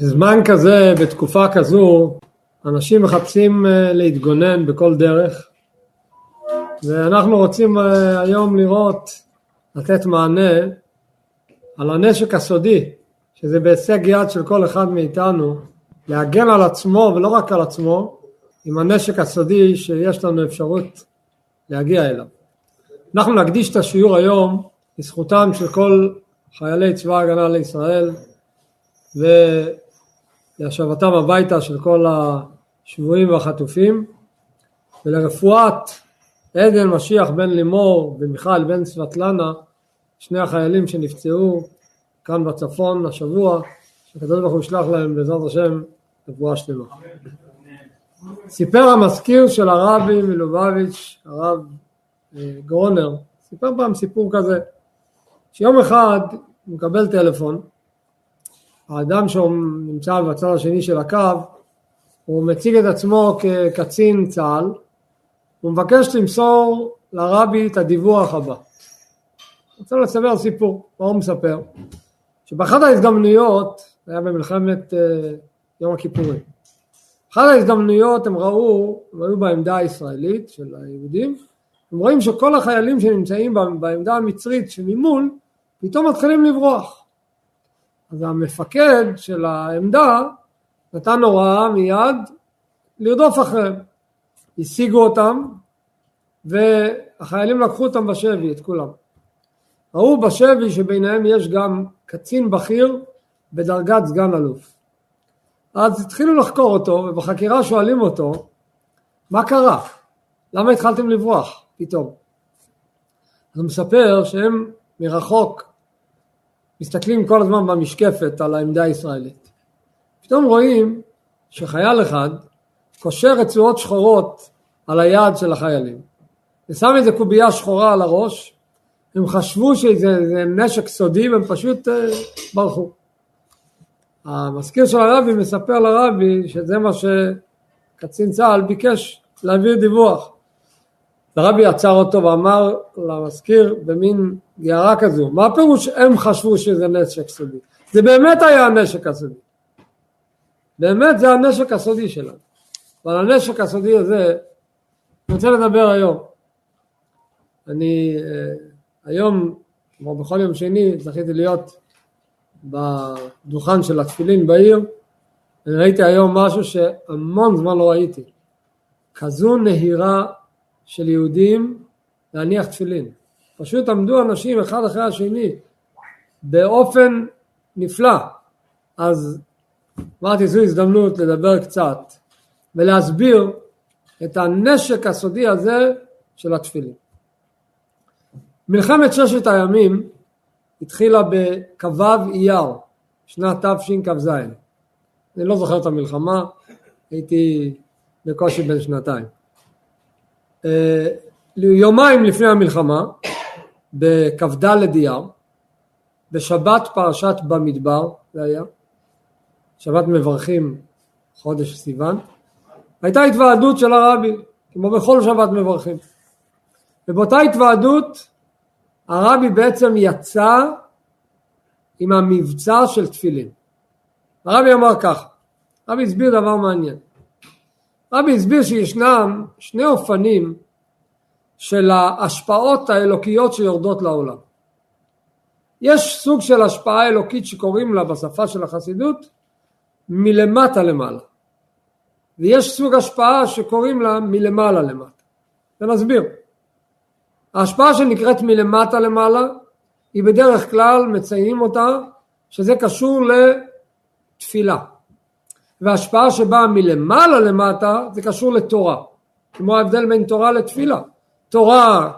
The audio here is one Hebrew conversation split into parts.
בזמן כזה, בתקופה כזו, אנשים מחפשים אה, להתגונן בכל דרך ואנחנו רוצים אה, היום לראות, לתת מענה על הנשק הסודי, שזה בהישג יד של כל אחד מאיתנו, להגן על עצמו ולא רק על עצמו, עם הנשק הסודי שיש לנו אפשרות להגיע אליו. אנחנו נקדיש את השיעור היום לזכותם של כל חיילי צבא ההגנה לישראל ולהשבתם הביתה של כל השבויים והחטופים ולרפואת עדן משיח בן לימור ומיכל בן סבטלנה שני החיילים שנפצעו כאן בצפון השבוע שהקדוש ברוך הוא ישלח להם בעזרת השם רפואה שלמה. סיפר המזכיר של הרבי מלובביץ' הרב אה, גרונר סיפר פעם סיפור כזה שיום אחד הוא מקבל טלפון האדם שנמצא בצד השני של הקו הוא מציג את עצמו כקצין צה"ל הוא מבקש למסור לרבי את הדיווח הבא. רוצה לספר סיפור, מה הוא מספר? שבאחת ההזדמנויות, זה היה במלחמת uh, יום הכיפורים, אחת ההזדמנויות הם ראו, הם היו בעמדה הישראלית של היהודים, הם רואים שכל החיילים שנמצאים בעמדה המצרית שממול, פתאום מתחילים לברוח. אז המפקד של העמדה נתן הוראה מיד לרדוף אחריהם. השיגו אותם והחיילים לקחו אותם בשבי, את כולם. ראו בשבי שביניהם יש גם קצין בכיר בדרגת סגן אלוף. אז התחילו לחקור אותו ובחקירה שואלים אותו מה קרה? למה התחלתם לברוח פתאום? אז הוא מספר שהם מרחוק מסתכלים כל הזמן במשקפת על העמדה הישראלית. פתאום רואים שחייל אחד קושר רצועות שחורות על היד של החיילים ושם איזה קובייה שחורה על הראש הם חשבו שזה נשק סודי והם פשוט uh, ברחו. המזכיר של הרבי מספר לרבי שזה מה שקצין צה"ל ביקש להעביר דיווח. הרבי עצר אותו ואמר למזכיר במין גערה כזו, מה הפירוש הם חשבו שזה נשק סודי? זה באמת היה הנשק הסודי. באמת זה הנשק הסודי שלנו. ועל הנשק הסודי הזה אני רוצה לדבר היום. אני uh, היום, כמו בכל יום שני, זכיתי להיות בדוכן של התפילין בעיר, אני ראיתי היום משהו שהמון זמן לא ראיתי. כזו נהירה של יהודים להניח תפילין. פשוט עמדו אנשים אחד אחרי השני באופן נפלא. אז אמרתי זו הזדמנות לדבר קצת ולהסביר את הנשק הסודי הזה של התפילין. מלחמת ששת הימים התחילה בכ"ו אייר, שנת תשכ"ז. אני לא זוכר את המלחמה, הייתי בקושי בן שנתיים. אה, יומיים לפני המלחמה, בכ"ד אייר, בשבת פרשת במדבר, זה היה, שבת מברכים חודש סיוון, הייתה התוועדות של הרבי, כמו בכל שבת מברכים. ובאותה התוועדות הרבי בעצם יצא עם המבצע של תפילין. הרבי אמר ככה, הרבי הסביר דבר מעניין. הרבי הסביר שישנם שני אופנים של ההשפעות האלוקיות שיורדות לעולם. יש סוג של השפעה אלוקית שקוראים לה בשפה של החסידות מלמטה למעלה. ויש סוג השפעה שקוראים לה מלמעלה למטה. ונסביר. ההשפעה שנקראת מלמטה למעלה היא בדרך כלל מציינים אותה שזה קשור לתפילה וההשפעה שבאה מלמעלה למטה זה קשור לתורה כמו ההבדל בין תורה לתפילה תורה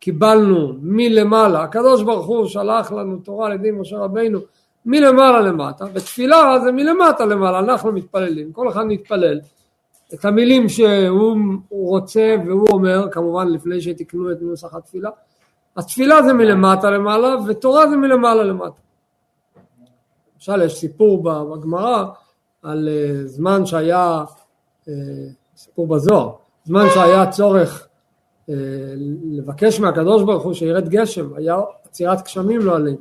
קיבלנו מלמעלה הקדוש ברוך הוא שלח לנו תורה על ידי משה רבינו מלמעלה למטה ותפילה זה מלמטה למעלה אנחנו מתפללים כל אחד מתפלל. את המילים שהוא רוצה והוא אומר, כמובן לפני שתקנו את נוסח התפילה, התפילה זה מלמטה למעלה ותורה זה מלמעלה למטה. למשל יש סיפור בגמרא על אה, זמן שהיה, אה, סיפור בזוהר, זמן שהיה צורך לבקש מהקדוש ברוך הוא שירד גשם, היה עצירת גשמים לא עלינו.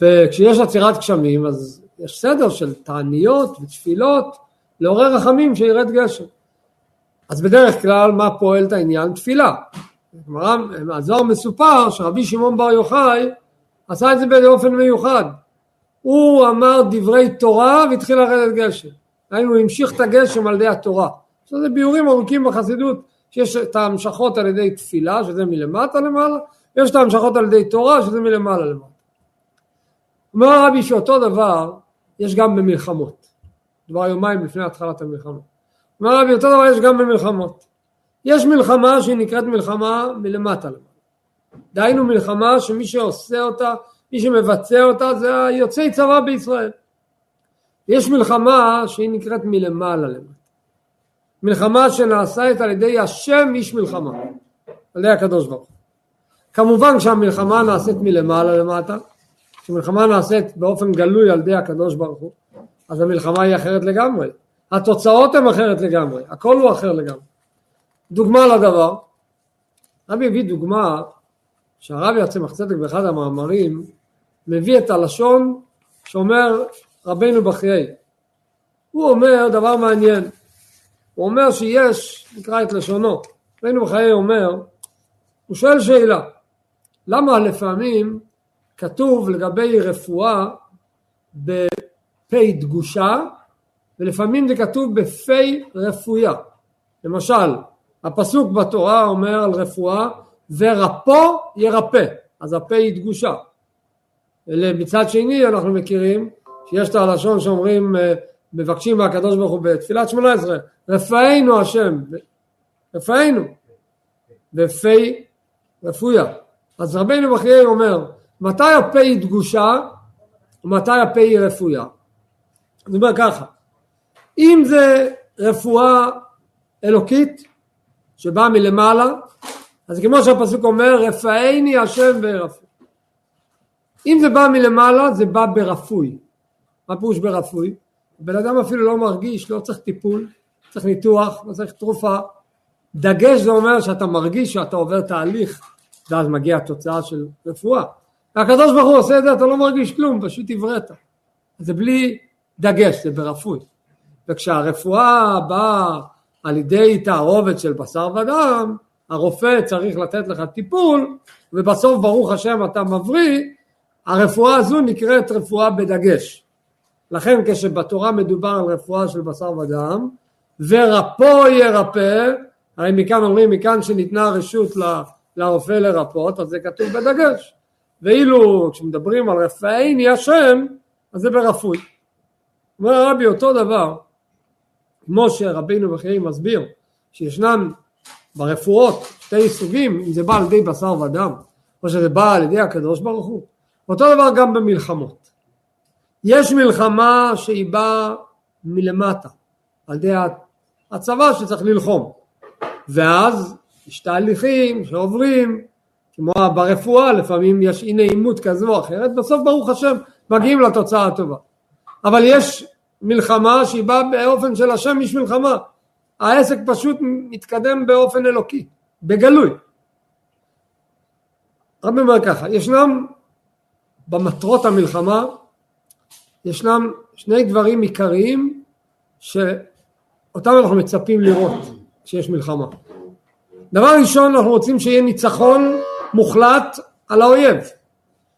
וכשיש עצירת גשמים אז יש סדר של תעניות ותפילות לעורר רחמים שירד גשם. אז בדרך כלל מה פועל את העניין? תפילה. הזוהר מסופר שרבי שמעון בר יוחאי עשה את זה באופן מיוחד. הוא אמר דברי תורה והתחיל לרדת גשם. היינו, הוא המשיך את הגשם על ידי התורה. זה ביאורים ארוכים בחסידות, שיש את ההמשכות על ידי תפילה, שזה מלמטה למעלה, ויש את ההמשכות על ידי תורה, שזה מלמעלה למטה. אומר הרבי שאותו דבר יש גם במלחמות. כבר יומיים לפני התחלת המלחמה. אומר הרבי אותו דבר יש גם במלחמות. יש מלחמה שהיא נקראת מלחמה מלמטה למעלה. דהיינו מלחמה שמי שעושה אותה, מי שמבצע אותה זה היוצאי צבא בישראל. יש מלחמה שהיא נקראת מלמעלה למטה. מלחמה שנעשית על ידי השם איש מלחמה, על ידי הקדוש ברוך. כמובן כשהמלחמה נעשית מלמעלה למטה, כשמלחמה נעשית באופן גלוי על ידי הקדוש ברוך הוא, אז המלחמה היא אחרת לגמרי. התוצאות הן אחרת לגמרי, הכל הוא אחר לגמרי. דוגמה לדבר, רבי הביא דוגמה שהרבי יוצא צדק באחד המאמרים מביא את הלשון שאומר רבינו בחיי. הוא אומר דבר מעניין, הוא אומר שיש, נקרא את לשונו, רבינו בחיי אומר, הוא שואל שאלה, למה לפעמים כתוב לגבי רפואה בפ' דגושה ולפעמים זה כתוב בפ' רפויה. למשל, הפסוק בתורה אומר על רפואה ורפו ירפא, אז הפה היא דגושה. מצד שני אנחנו מכירים שיש את הלשון שאומרים אה, מבקשים מהקדוש ברוך הוא בתפילת שמונה עשרה רפאנו השם רפאנו. בפי רפויה. אז רבינו בחיי אומר מתי הפה היא דגושה? ומתי הפה היא רפויה? אני אומר ככה אם זה רפואה אלוקית שבאה מלמעלה אז כמו שהפסוק אומר רפאני השם ורפוי. אם זה בא מלמעלה זה בא ברפוי. מה פירוש ברפוי? בן אדם אפילו לא מרגיש, לא צריך טיפול, צריך ניתוח, לא צריך תרופה. דגש זה אומר שאתה מרגיש שאתה עובר תהליך, ואז מגיעה התוצאה של רפואה. והקדוש ברוך הוא עושה את זה, אתה לא מרגיש כלום, פשוט עברית. זה בלי דגש, זה ברפוי. וכשהרפואה באה על ידי תערובת של בשר ודם, הרופא צריך לתת לך טיפול, ובסוף ברוך השם אתה מבריא, הרפואה הזו נקראת רפואה בדגש. לכן כשבתורה מדובר על רפואה של בשר ודם, ורפו ירפא, הרי מכאן אומרים, מכאן שניתנה רשות לרופא לרפות, אז זה כתוב בדגש. ואילו כשמדברים על רפאיני השם, אז זה ברפוי. אומר הרבי אותו דבר, כמו שרבינו בחיי מסביר, שישנם ברפואות שתי סוגים, אם זה בא על ידי בשר ודם, או שזה בא על ידי הקדוש ברוך הוא. אותו דבר גם במלחמות. יש מלחמה שהיא באה מלמטה, על ידי הצבא שצריך ללחום, ואז יש תהליכים שעוברים, כמו ברפואה לפעמים יש אי נעימות כזו או אחרת, בסוף ברוך השם מגיעים לתוצאה הטובה. אבל יש מלחמה שהיא באה באופן של השם יש מלחמה, העסק פשוט מתקדם באופן אלוקי, בגלוי. רבי אומר ככה, ישנם במטרות המלחמה ישנם שני דברים עיקריים שאותם אנחנו מצפים לראות כשיש מלחמה. דבר ראשון אנחנו רוצים שיהיה ניצחון מוחלט על האויב,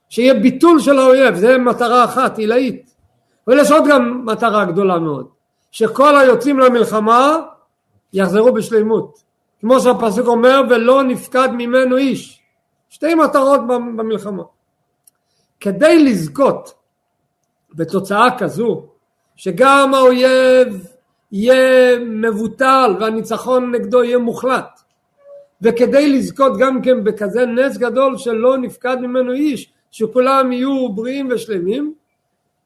שיהיה ביטול של האויב, זה מטרה אחת עילאית. אבל יש עוד גם מטרה גדולה מאוד, שכל היוצאים למלחמה יחזרו בשלימות. כמו שהפסוק אומר ולא נפקד ממנו איש. שתי מטרות במלחמה. כדי לזכות בתוצאה כזו שגם האויב יהיה מבוטל והניצחון נגדו יהיה מוחלט. וכדי לזכות גם כן בכזה נס גדול שלא נפקד ממנו איש שכולם יהיו בריאים ושלמים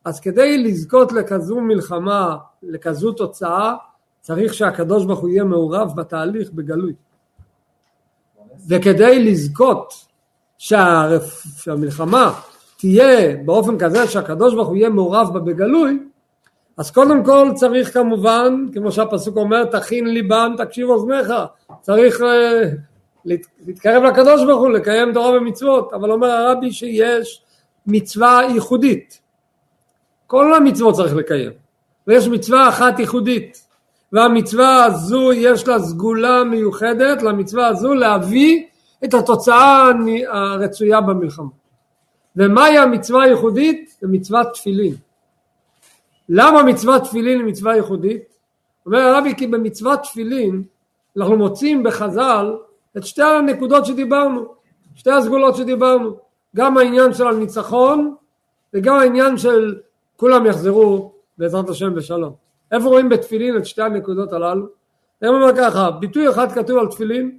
אז כדי לזכות לכזו מלחמה, לכזו תוצאה צריך שהקדוש ברוך הוא יהיה מעורב בתהליך בגלוי. וכדי לזכות שהמלחמה תהיה באופן כזה שהקדוש ברוך הוא יהיה מעורב בה בגלוי, אז קודם כל צריך כמובן, כמו שהפסוק אומר, תכין ליבם, תקשיב אוזניך, צריך uh, להתקרב לקדוש ברוך הוא, לקיים תורה ומצוות, אבל אומר הרבי שיש מצווה ייחודית. כל המצוות צריך לקיים. ויש מצווה אחת ייחודית, והמצווה הזו יש לה סגולה מיוחדת למצווה הזו להביא את התוצאה הרצויה במלחמה. ומהי המצווה הייחודית? זה מצוות תפילין. למה מצוות תפילין היא מצווה ייחודית? אומר הרבי כי במצוות תפילין אנחנו מוצאים בחז"ל את שתי הנקודות שדיברנו, שתי הסגולות שדיברנו, גם העניין של הניצחון וגם העניין של כולם יחזרו בעזרת השם בשלום. איפה רואים בתפילין את שתי הנקודות הללו? הם אומר ככה, ביטוי אחד כתוב על תפילין,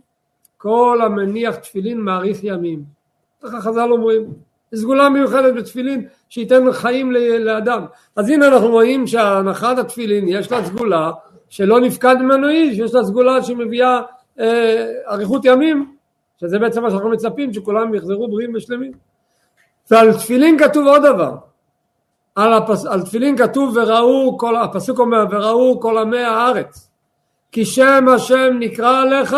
כל המניח תפילין מאריך ימים. ככה חז"ל אומרים. סגולה מיוחדת בתפילין שייתן חיים לאדם. אז הנה אנחנו רואים שהנחת התפילין יש לה סגולה שלא נפקד ממנו איש, יש לה סגולה שמביאה אה, אריכות ימים, שזה בעצם מה שאנחנו מצפים, שכולם יחזרו בריאים ושלמים. ועל תפילין כתוב עוד דבר, על, הפס, על תפילין כתוב וראו, כל, הפסוק אומר וראו כל עמי הארץ כי שם השם נקרא עליך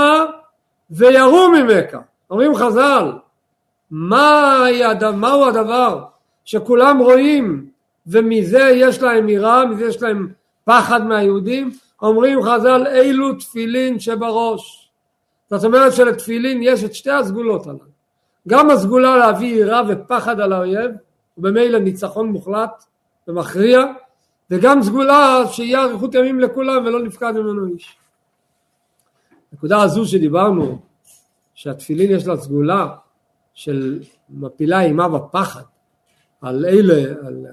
ויראו ממך. אומרים חז"ל מה מהו הדבר שכולם רואים ומזה יש להם יראה, מזה יש להם פחד מהיהודים? אומרים חז"ל אילו תפילין שבראש. זאת אומרת שלתפילין יש את שתי הסגולות הללו. גם הסגולה להביא יראה ופחד על האויב ובמילא ניצחון מוחלט ומכריע וגם סגולה שיהיה אריכות ימים לכולם ולא נפקד ממנו איש. הנקודה הזו שדיברנו שהתפילין יש לה סגולה של מפילה אימה ופחד על אלה, על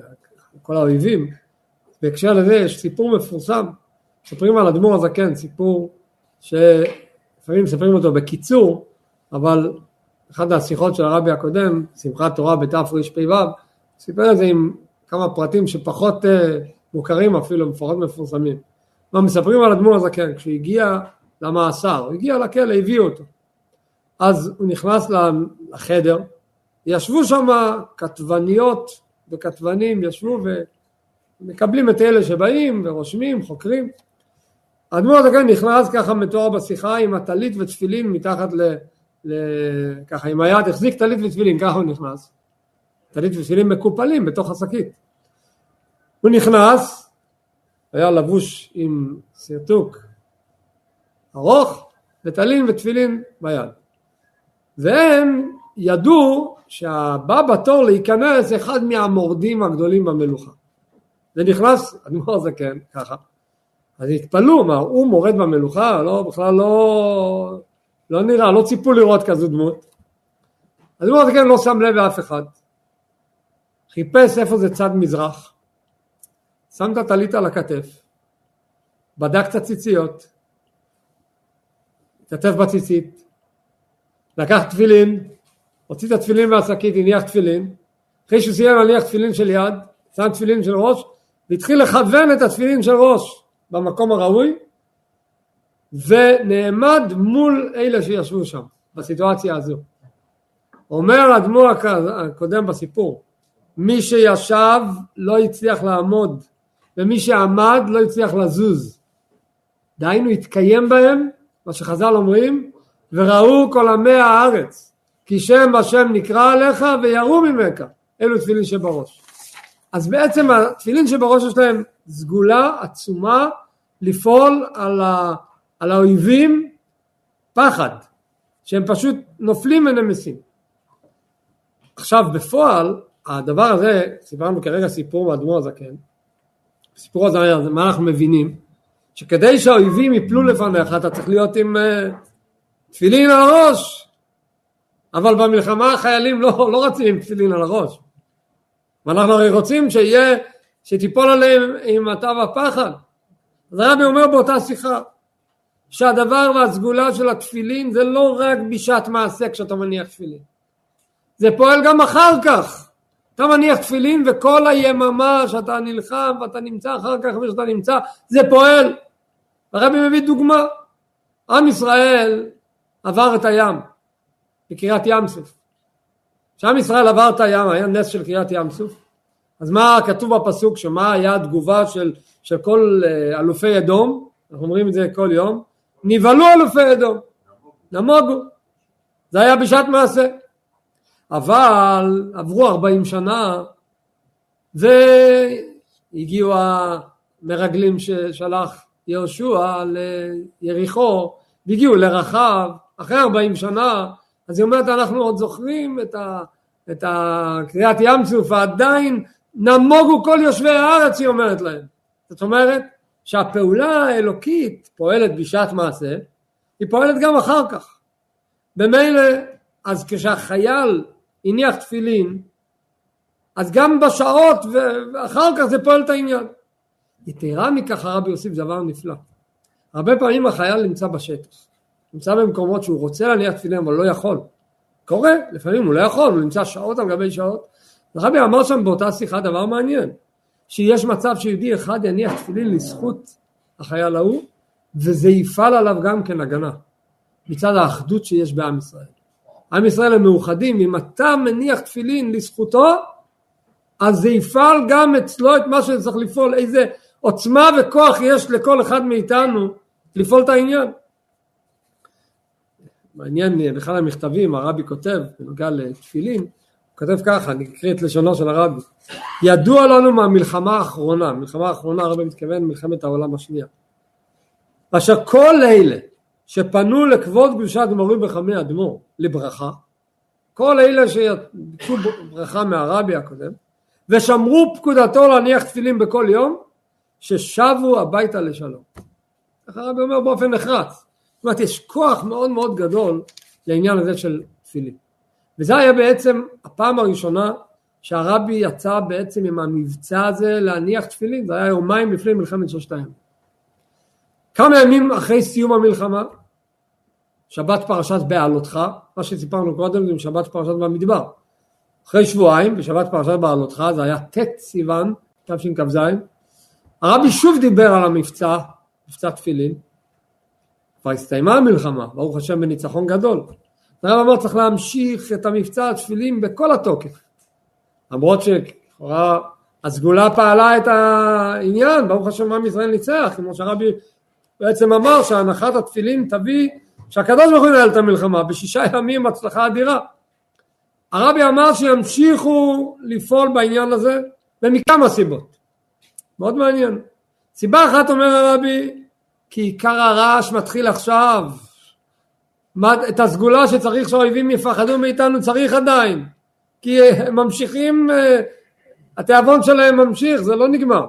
כל האויבים, בהקשר לזה יש סיפור מפורסם, מספרים על אדמו"ר הזקן, סיפור שלפעמים מספרים אותו בקיצור, אבל אחת השיחות של הרבי הקודם, שמחת תורה בתרפ"ו, סיפר את זה עם כמה פרטים שפחות uh, מוכרים אפילו, לפחות מפורסמים. מה מספרים על אדמו"ר הזקן, כשהוא הגיע למאסר, הוא הגיע לכלא, הביאו אותו. אז הוא נכנס לחדר, ישבו שם כתבניות וכתבנים, ישבו ומקבלים את אלה שבאים ורושמים, חוקרים. האדמו"ר הזקן נכנס ככה מתואר בשיחה עם הטלית ותפילין מתחת ל... ל... ככה עם היד, החזיק טלית ותפילין, ככה הוא נכנס. טלית ותפילין מקופלים בתוך השקית. הוא נכנס, היה לבוש עם סרטוק ארוך, וטלין ותפילין ביד. והם ידעו שהבא בתור להיכנס אחד מהמורדים הגדולים במלוכה. ונכנס אדמו"ר הזקן, ככה. אז התפלאו, מה, הוא מורד במלוכה? לא, בכלל לא, לא נראה, לא ציפו לראות כזו דמות. אדמו"ר הזקן לא שם לב לאף אחד. חיפש איפה זה צד מזרח, שם את הטלית על הכתף, בדק את הציציות, התכתב בציצית, לקח תפילין, הוציא את התפילין מהשקית, הניח תפילין, אחרי שהוא סיים להניח תפילין של יד, שם תפילין של ראש, והתחיל לכוון את התפילין של ראש במקום הראוי, ונעמד מול אלה שישבו שם, בסיטואציה הזו. אומר האדמו"ר הקודם בסיפור, מי שישב לא הצליח לעמוד, ומי שעמד לא הצליח לזוז. דהיינו התקיים בהם, מה שחז"ל אומרים, וראו כל עמי הארץ, כי שם השם נקרא עליך ויראו ממך, אלו תפילין שבראש. אז בעצם התפילין שבראש יש להם סגולה עצומה לפעול על, ה, על האויבים פחד, שהם פשוט נופלים ונמסים. עכשיו בפועל הדבר הזה, סיפרנו כרגע סיפור מאדמו"ר הזקן, הסיפור הזה, מה אנחנו מבינים? שכדי שהאויבים יפלו לפניך אתה צריך להיות עם uh, תפילין על הראש. אבל במלחמה החיילים לא, לא רצים עם תפילין על הראש. ואנחנו הרי רוצים שיהיה, שתיפול עליהם עם התו הפחד. אז הרבי אומר באותה שיחה שהדבר והסגולה של התפילין זה לא רק בשעת מעשה כשאתה מניח תפילין. זה פועל גם אחר כך. אתה מניח תפילין וכל היממה שאתה נלחם ואתה נמצא אחר כך ושאתה נמצא זה פועל. הרבי מביא דוגמה. עם ישראל עבר את הים בקריאת ים סוף. כשעם ישראל עבר את הים היה נס של קריאת ים סוף. אז מה כתוב בפסוק שמה היה התגובה של, של כל אה, אלופי אדום? אנחנו אומרים את זה כל יום. נבהלו אלופי אדום נמוגו. זה היה בשעת מעשה. אבל עברו ארבעים שנה הגיעו המרגלים ששלח יהושע ליריחו, והגיעו לרחב, אחרי ארבעים שנה, אז היא אומרת אנחנו עוד זוכרים את, ה, את קריאת ים סוף, ועדיין נמוגו כל יושבי הארץ, היא אומרת להם. זאת אומרת שהפעולה האלוקית פועלת בשעת מעשה, היא פועלת גם אחר כך. במילא, אז כשהחייל הניח תפילין, אז גם בשעות ואחר כך זה פועל את העניין. יתרה מכך הרבי יוסיף דבר נפלא. הרבה פעמים החייל נמצא בשטח, נמצא במקומות שהוא רוצה להניח תפילין אבל לא יכול. קורה, לפעמים הוא לא יכול, הוא נמצא שעות על גבי שעות. הרבי אמר שם באותה שיחה דבר מעניין, שיש מצב שיהודי אחד יניח תפילין לזכות החייל ההוא, וזה יפעל עליו גם כן הגנה, מצד האחדות שיש בעם ישראל. עם ישראל הם מאוחדים, אם אתה מניח תפילין לזכותו, אז זה יפעל גם אצלו את מה שצריך לפעול, איזה עוצמה וכוח יש לכל אחד מאיתנו לפעול את העניין. מעניין, באחד המכתבים הרבי כותב בנוגע לתפילין, הוא כותב ככה, אני אקריא את לשונו של הרבי, ידוע לנו מהמלחמה האחרונה, מלחמה האחרונה הרבי מתכוון מלחמת העולם השנייה, אשר כל אלה שפנו לכבוד קדושת מורי בחמי אדמו"ר לברכה, כל אלה שביקשו ברכה מהרבי הקודם, ושמרו פקודתו להניח תפילין בכל יום, ששבו הביתה לשלום. ככה הרבי אומר באופן נחרץ. זאת אומרת, יש כוח מאוד מאוד גדול לעניין הזה של תפילין. וזה היה בעצם הפעם הראשונה שהרבי יצא בעצם עם המבצע הזה להניח תפילין, זה היה יומיים לפני מלחמת ששת הימים. כמה ימים אחרי סיום המלחמה, שבת פרשת בעלותך, מה שסיפרנו קודם זה שבת פרשת במדבר. אחרי שבועיים, בשבת פרשת בעלותך, זה היה ט' סיוון, תשכ"ז, הרבי שוב דיבר על המבצע, מבצע תפילין, כבר הסתיימה המלחמה, ברוך השם בניצחון גדול. הרב אמר צריך להמשיך את המבצע התפילין בכל התוקף. למרות שלכאורה הסגולה פעלה את העניין, ברוך השם עם ישראל ניצח, כמו שהרבי בעצם אמר שהנחת התפילין תביא שהקדוש ברוך הוא ינהל את המלחמה, בשישה ימים הצלחה אדירה. הרבי אמר שימשיכו לפעול בעניין הזה ומכמה סיבות. מאוד מעניין. סיבה אחת אומר הרבי, כי עיקר הרעש מתחיל עכשיו. את הסגולה שצריך שהאויבים יפחדו מאיתנו צריך עדיין. כי הם ממשיכים, אה, התיאבון שלהם ממשיך, זה לא נגמר.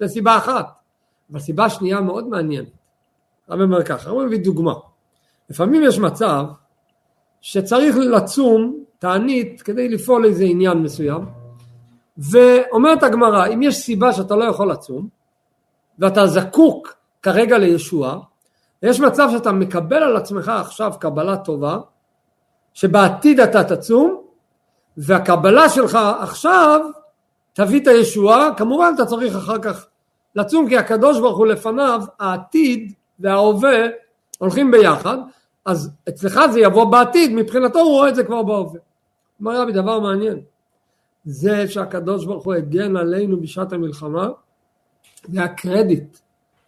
זו סיבה אחת. אבל סיבה שנייה מאוד מעניינת. הרבי אומר ככה, הרבי מביא דוגמה. לפעמים יש מצב שצריך לצום תענית כדי לפעול איזה עניין מסוים ואומרת הגמרא אם יש סיבה שאתה לא יכול לצום ואתה זקוק כרגע לישועה יש מצב שאתה מקבל על עצמך עכשיו קבלה טובה שבעתיד אתה תצום והקבלה שלך עכשיו תביא את הישועה כמובן אתה צריך אחר כך לצום כי הקדוש ברוך הוא לפניו העתיד וההווה הולכים ביחד, אז אצלך זה יבוא בעתיד, מבחינתו הוא רואה את זה כבר בהווה. אומר רבי דבר מעניין, זה שהקדוש ברוך הוא הגן עלינו בשעת המלחמה, זה הקרדיט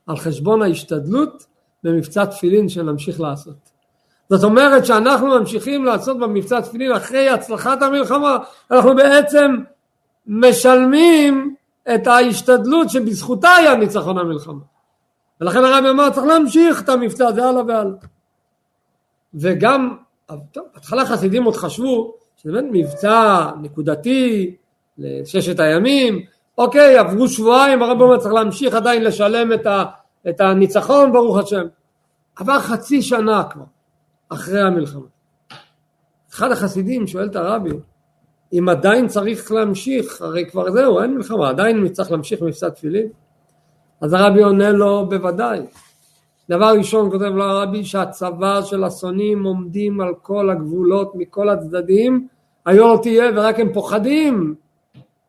על חשבון ההשתדלות במבצע תפילין שנמשיך לעשות. זאת אומרת שאנחנו ממשיכים לעשות במבצע תפילין אחרי הצלחת המלחמה, אנחנו בעצם משלמים את ההשתדלות שבזכותה היה ניצחון המלחמה. ולכן הרבי אמר צריך להמשיך את המבצע הזה הלאה והלאה. וגם, טוב, בהתחלה חסידים עוד חשבו שזה באמת מבצע נקודתי לששת הימים, אוקיי, עברו שבועיים, הרבי אומר צריך להמשיך עדיין לשלם את, ה, את הניצחון, ברוך השם. עבר חצי שנה כבר, אחרי המלחמה. אחד החסידים שואל את הרבי, אם עדיין צריך להמשיך, הרי כבר זהו, אין מלחמה, עדיין צריך להמשיך מבצע תפילין? אז הרבי עונה לו בוודאי. דבר ראשון כותב לו הרבי שהצבא של השונאים עומדים על כל הגבולות מכל הצדדים, היו לא תהיה ורק הם פוחדים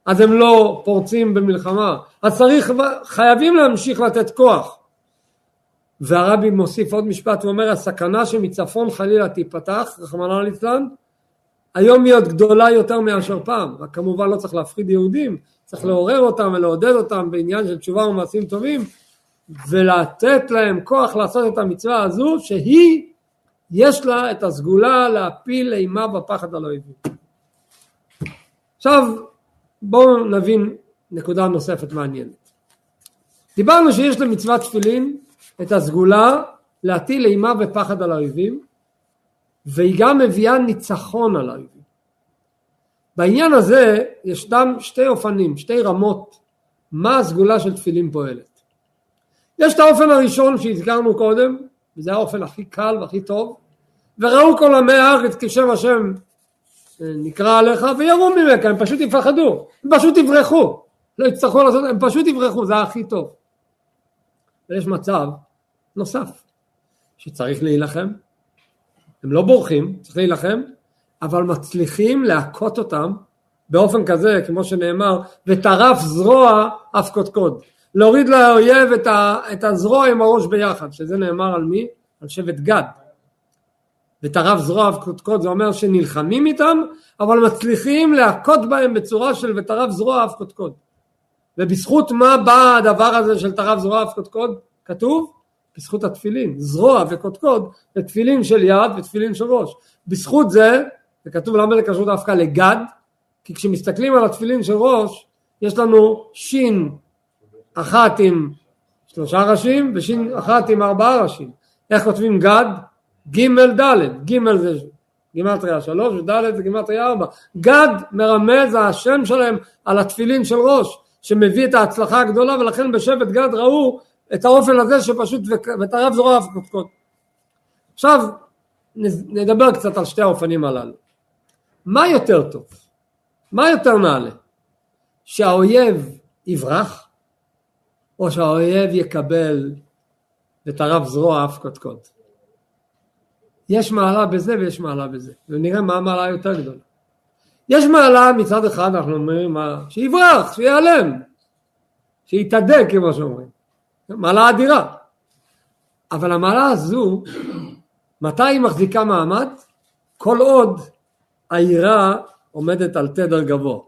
אז הם לא פורצים במלחמה. אז צריך, חייבים להמשיך לתת כוח. והרבי מוסיף עוד משפט, הוא אומר הסכנה שמצפון חלילה תיפתח, רחמנא ליצלן, היום היא עוד גדולה יותר מאשר פעם, רק כמובן לא צריך להפחיד יהודים, צריך לעורר אותם ולעודד אותם בעניין של תשובה ומעשים טובים ולתת להם כוח לעשות את המצווה הזו שהיא יש לה את הסגולה להפיל אימה בפחד על האויבים. עכשיו בואו נבין נקודה נוספת מעניינת. דיברנו שיש למצוות תפילין את הסגולה להטיל אימה ופחד על האויבים, והיא גם מביאה ניצחון על האויבים. בעניין הזה ישנם שתי אופנים, שתי רמות, מה הסגולה של תפילין פועלת. יש את האופן הראשון שהזכרנו קודם, וזה האופן הכי קל והכי טוב, וראו כל עמי הארץ כשם השם נקרא עליך ויראו ממך, הם פשוט יפחדו, הם פשוט יברחו, לא יצטרכו לעשות, הם פשוט יברחו, זה הכי טוב. ויש מצב נוסף, שצריך להילחם, הם לא בורחים, צריך להילחם, אבל מצליחים להכות אותם באופן כזה, כמו שנאמר, וטרף זרוע אף קודקוד. להוריד לאויב את הזרוע עם הראש ביחד, שזה נאמר על מי? על שבט גד. וטרף זרוע אף קודקוד זה אומר שנלחמים איתם, אבל מצליחים להכות בהם בצורה של וטרף זרוע אף קודקוד. ובזכות מה בא הדבר הזה של טרף זרוע אף קודקוד? כתוב? בזכות התפילין, זרוע וקודקוד זה תפילין של יד ותפילין של ראש. בזכות זה, זה כתוב למה זה קשור דווקא לגד, כי כשמסתכלים על התפילין של ראש, יש לנו שין אחת עם שלושה ראשים ושין אחת עם ארבעה ראשים. איך כותבים גד? ג' ד', ג' זה גימטריה שלוש וד' זה גימטריה ארבע. גד מרמז השם שלהם על התפילין של ראש, שמביא את ההצלחה הגדולה ולכן בשבט גד ראו את האופן הזה שפשוט וטרף זרוע אף קודקוד. עכשיו נדבר קצת על שתי האופנים הללו. מה יותר טוב? מה יותר נעלה? שהאויב יברח או שהאויב יקבל וטרף זרוע אף קודקוד? יש מעלה בזה ויש מעלה בזה ונראה מה המעלה היותר גדולה. יש מעלה מצד אחד אנחנו אומרים מה, שיברח, שיעלם, שיתאדה כמו שאומרים מעלה אדירה. אבל המעלה הזו, מתי היא מחזיקה מעמד? כל עוד היראה עומדת על תדר גבוה.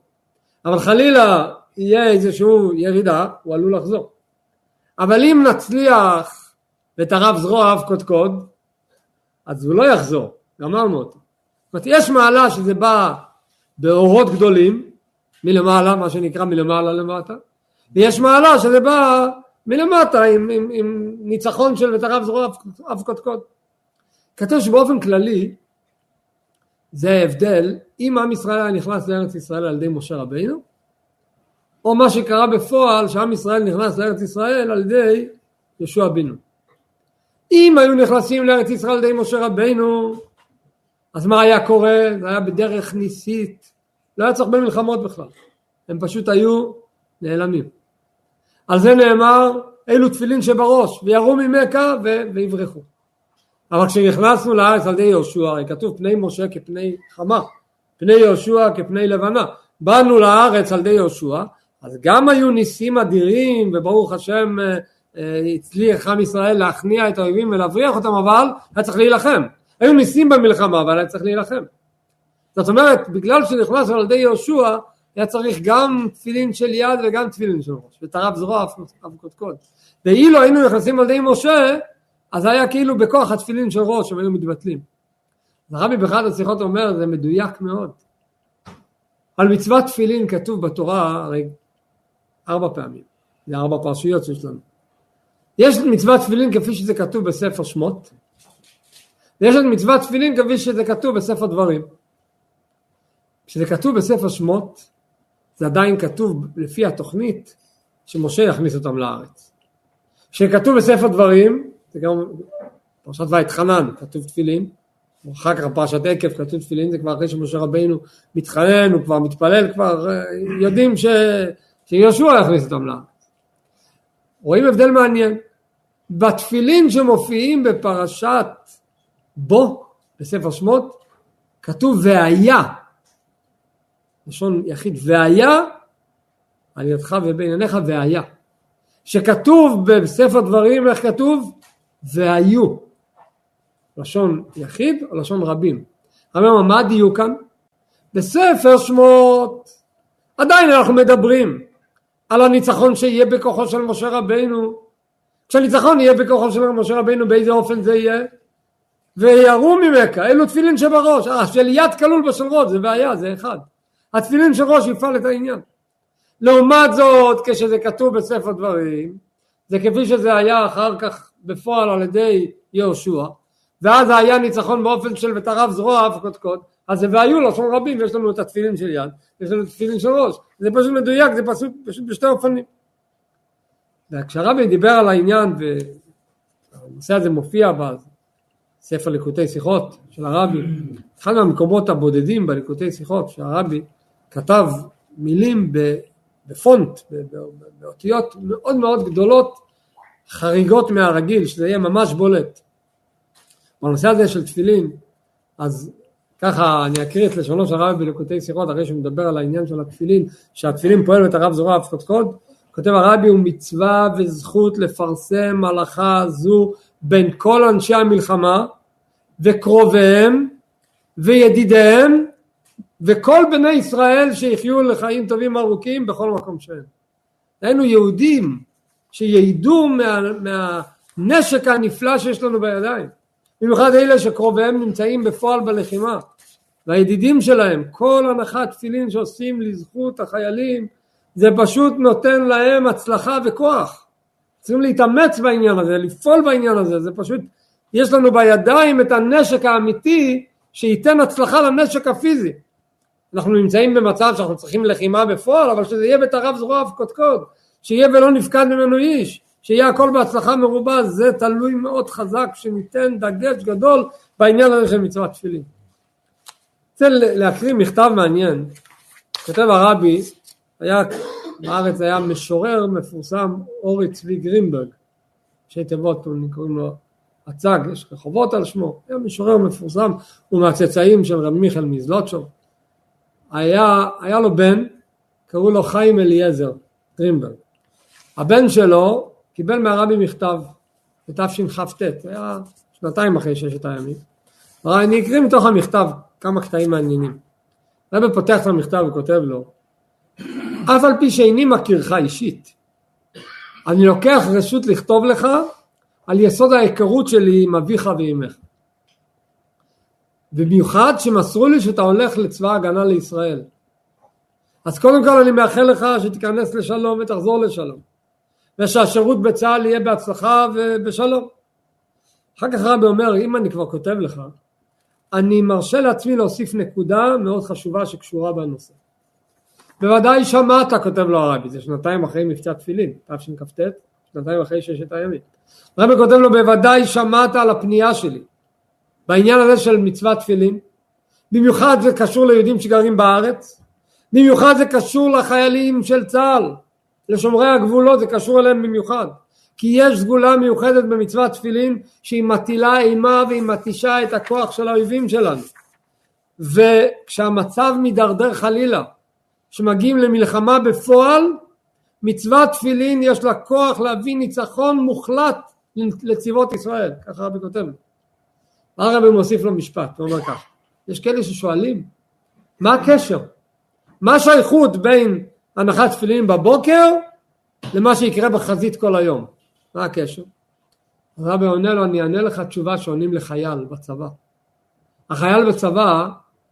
אבל חלילה יהיה איזושהי ירידה, הוא עלול לחזור. אבל אם נצליח ותרב זרוע אב קודקוד, אז הוא לא יחזור, גמרנו אותו. זאת אומרת, יש מעלה שזה בא באורות גדולים, מלמעלה, מה שנקרא מלמעלה למטה, ויש מעלה שזה בא מלמטה עם, עם, עם ניצחון של ותרב זרוע אף קודקוד. כתוב שבאופן כללי זה ההבדל אם עם ישראל היה נכנס לארץ ישראל על ידי משה רבינו או מה שקרה בפועל שעם ישראל נכנס לארץ ישראל על ידי יהושע בן אם היו נכנסים לארץ ישראל ידי משה רבינו אז מה היה קורה? זה היה בדרך ניסית. לא היה צריך במלחמות בכלל. הם פשוט היו נעלמים. על זה נאמר אלו תפילין שבראש וירו ממכה ויברחו. אבל כשנכנסנו לארץ על ידי יהושע הרי כתוב פני משה כפני חמה פני יהושע כפני לבנה באנו לארץ על ידי יהושע אז גם היו ניסים אדירים וברוך השם אה, הצליח עם ישראל להכניע את האויבים ולהבריח אותם אבל היה צריך להילחם היו ניסים במלחמה אבל היה צריך להילחם זאת אומרת בגלל שנכנסנו על ידי יהושע היה צריך גם תפילין של יד וגם תפילין של ראש, וטרף זרוע אף קודקוד. ואילו היינו נכנסים על ידי משה, אז היה כאילו בכוח התפילין של ראש, הם היו מתבטלים. הרבי באחד השיחות אומר, זה מדויק מאוד. על מצוות תפילין כתוב בתורה הרי ארבע פעמים, זה ארבע פרשיות שיש לנו. יש מצוות תפילין כפי שזה כתוב בספר שמות, ויש את מצוות תפילין כפי שזה כתוב בספר דברים. כשזה כתוב בספר שמות, זה עדיין כתוב לפי התוכנית שמשה יכניס אותם לארץ. כשכתוב בספר דברים, זה גם פרשת ויתחנן, כתוב תפילין, אחר כך פרשת עקב כתוב תפילין, זה כבר אחרי שמשה רבינו מתחנן, הוא כבר מתפלל, כבר אה, יודעים ש... שיהושע יכניס אותם לארץ. רואים הבדל מעניין. בתפילין שמופיעים בפרשת בו, בספר שמות, כתוב והיה לשון יחיד, והיה על ידך ובענייניך והיה. שכתוב בספר דברים, איך כתוב? והיו. לשון יחיד או לשון רבים. אמרנו, מה הדיוק כאן? בספר שמות עדיין אנחנו מדברים על הניצחון שיהיה בכוחו של משה רבינו. כשהניצחון יהיה בכוחו של משה רבינו, באיזה אופן זה יהיה? וירו ממכה, אלו תפילין שבראש, אה, של יד כלול בשל ראש, זה בעיה, זה אחד. התפילין של ראש יפעל את העניין. לעומת זאת, כשזה כתוב בספר דברים, זה כפי שזה היה אחר כך בפועל על ידי יהושע, ואז היה ניצחון באופן של ותרב זרוע אף קודקוד, אז זה והיו לשון רבים, ויש לנו את התפילין של יד, יש לנו את התפילין של ראש, זה פשוט מדויק, זה פשוט, פשוט בשתי אופנים. וכשהרבי דיבר על העניין, והנושא הזה מופיע בספר ליקוטי שיחות של הרבי, אחד מהמקומות הבודדים בליקוטי שיחות, שהרבי כתב מילים בפונט, באותיות מאוד מאוד גדולות, חריגות מהרגיל, שזה יהיה ממש בולט. בנושא הזה של תפילין, אז ככה אני אקריא את לשונו של הרבי בליקוטי שיחות, אחרי שהוא מדבר על העניין של התפילין, שהתפילין פועל את הרב זרוע אף קודקוד, כותב הרבי הוא מצווה וזכות לפרסם הלכה זו בין כל אנשי המלחמה וקרוביהם וידידיהם וכל בני ישראל שיחיו לחיים טובים ארוכים בכל מקום שהם. היינו יהודים שיעידו מה, מהנשק הנפלא שיש לנו בידיים. במיוחד אלה שקרוביהם נמצאים בפועל בלחימה. והידידים שלהם, כל הנחת תפילין שעושים לזכות החיילים, זה פשוט נותן להם הצלחה וכוח. צריכים להתאמץ בעניין הזה, לפעול בעניין הזה, זה פשוט, יש לנו בידיים את הנשק האמיתי שייתן הצלחה לנשק הפיזי. אנחנו נמצאים במצב שאנחנו צריכים לחימה בפועל, אבל שזה יהיה בתרב זרוע קודקוד, שיהיה ולא נפקד ממנו איש, שיהיה הכל בהצלחה מרובה, זה תלוי מאוד חזק שניתן דגש גדול בעניין הזה של מצוות תפילין. רוצה להקריא מכתב מעניין, כותב הרבי, היה, בארץ היה משורר מפורסם אורי צבי גרינברג, ראשי תיבות קוראים לו הצג, יש רחובות על שמו, היה משורר מפורסם, הוא מהצאצאים של רב מיכאל מזלוטשוב, היה, היה לו בן, קראו לו חיים אליעזר גרינברג, הבן שלו קיבל מהרבי מכתב בתשכ"ט, היה שנתיים אחרי ששת הימים. אני אקריא מתוך המכתב כמה קטעים מעניינים. הרבי פותח את המכתב וכותב לו, אף על פי שאיני מכירך אישית, אני לוקח רשות לכתוב לך על יסוד ההיכרות שלי עם אביך ואימך. במיוחד שמסרו לי שאתה הולך לצבא ההגנה לישראל. אז קודם כל אני מאחל לך שתיכנס לשלום ותחזור לשלום. ושהשירות בצה"ל יהיה בהצלחה ובשלום. אחר כך רבי אומר, אם אני כבר כותב לך, אני מרשה לעצמי להוסיף נקודה מאוד חשובה שקשורה בנושא. בוודאי שמעת, כותב לו הרבי, זה שנתיים אחרי מבצע תפילין, תשכ"ט, שנתיים אחרי ששת הימים. הרבי כותב לו, בוודאי שמעת על הפנייה שלי בעניין הזה של מצוות תפילין, במיוחד זה קשור ליהודים שגרים בארץ, במיוחד זה קשור לחיילים של צה"ל, לשומרי הגבולות, זה קשור אליהם במיוחד. כי יש סגולה מיוחדת במצוות תפילין שהיא מטילה אימה והיא מתישה את הכוח של האויבים שלנו. וכשהמצב מידרדר חלילה, שמגיעים למלחמה בפועל, מצוות תפילין יש לה כוח להביא ניצחון מוחלט לצבאות ישראל, ככה רבי כותב. הרבי מוסיף לו משפט, הוא אומר כך, יש כאלה ששואלים, מה הקשר? מה השייכות בין הנחת תפילין בבוקר למה שיקרה בחזית כל היום. מה הקשר? הרבי עונה לו, אני אענה לך תשובה שעונים לחייל בצבא. החייל בצבא,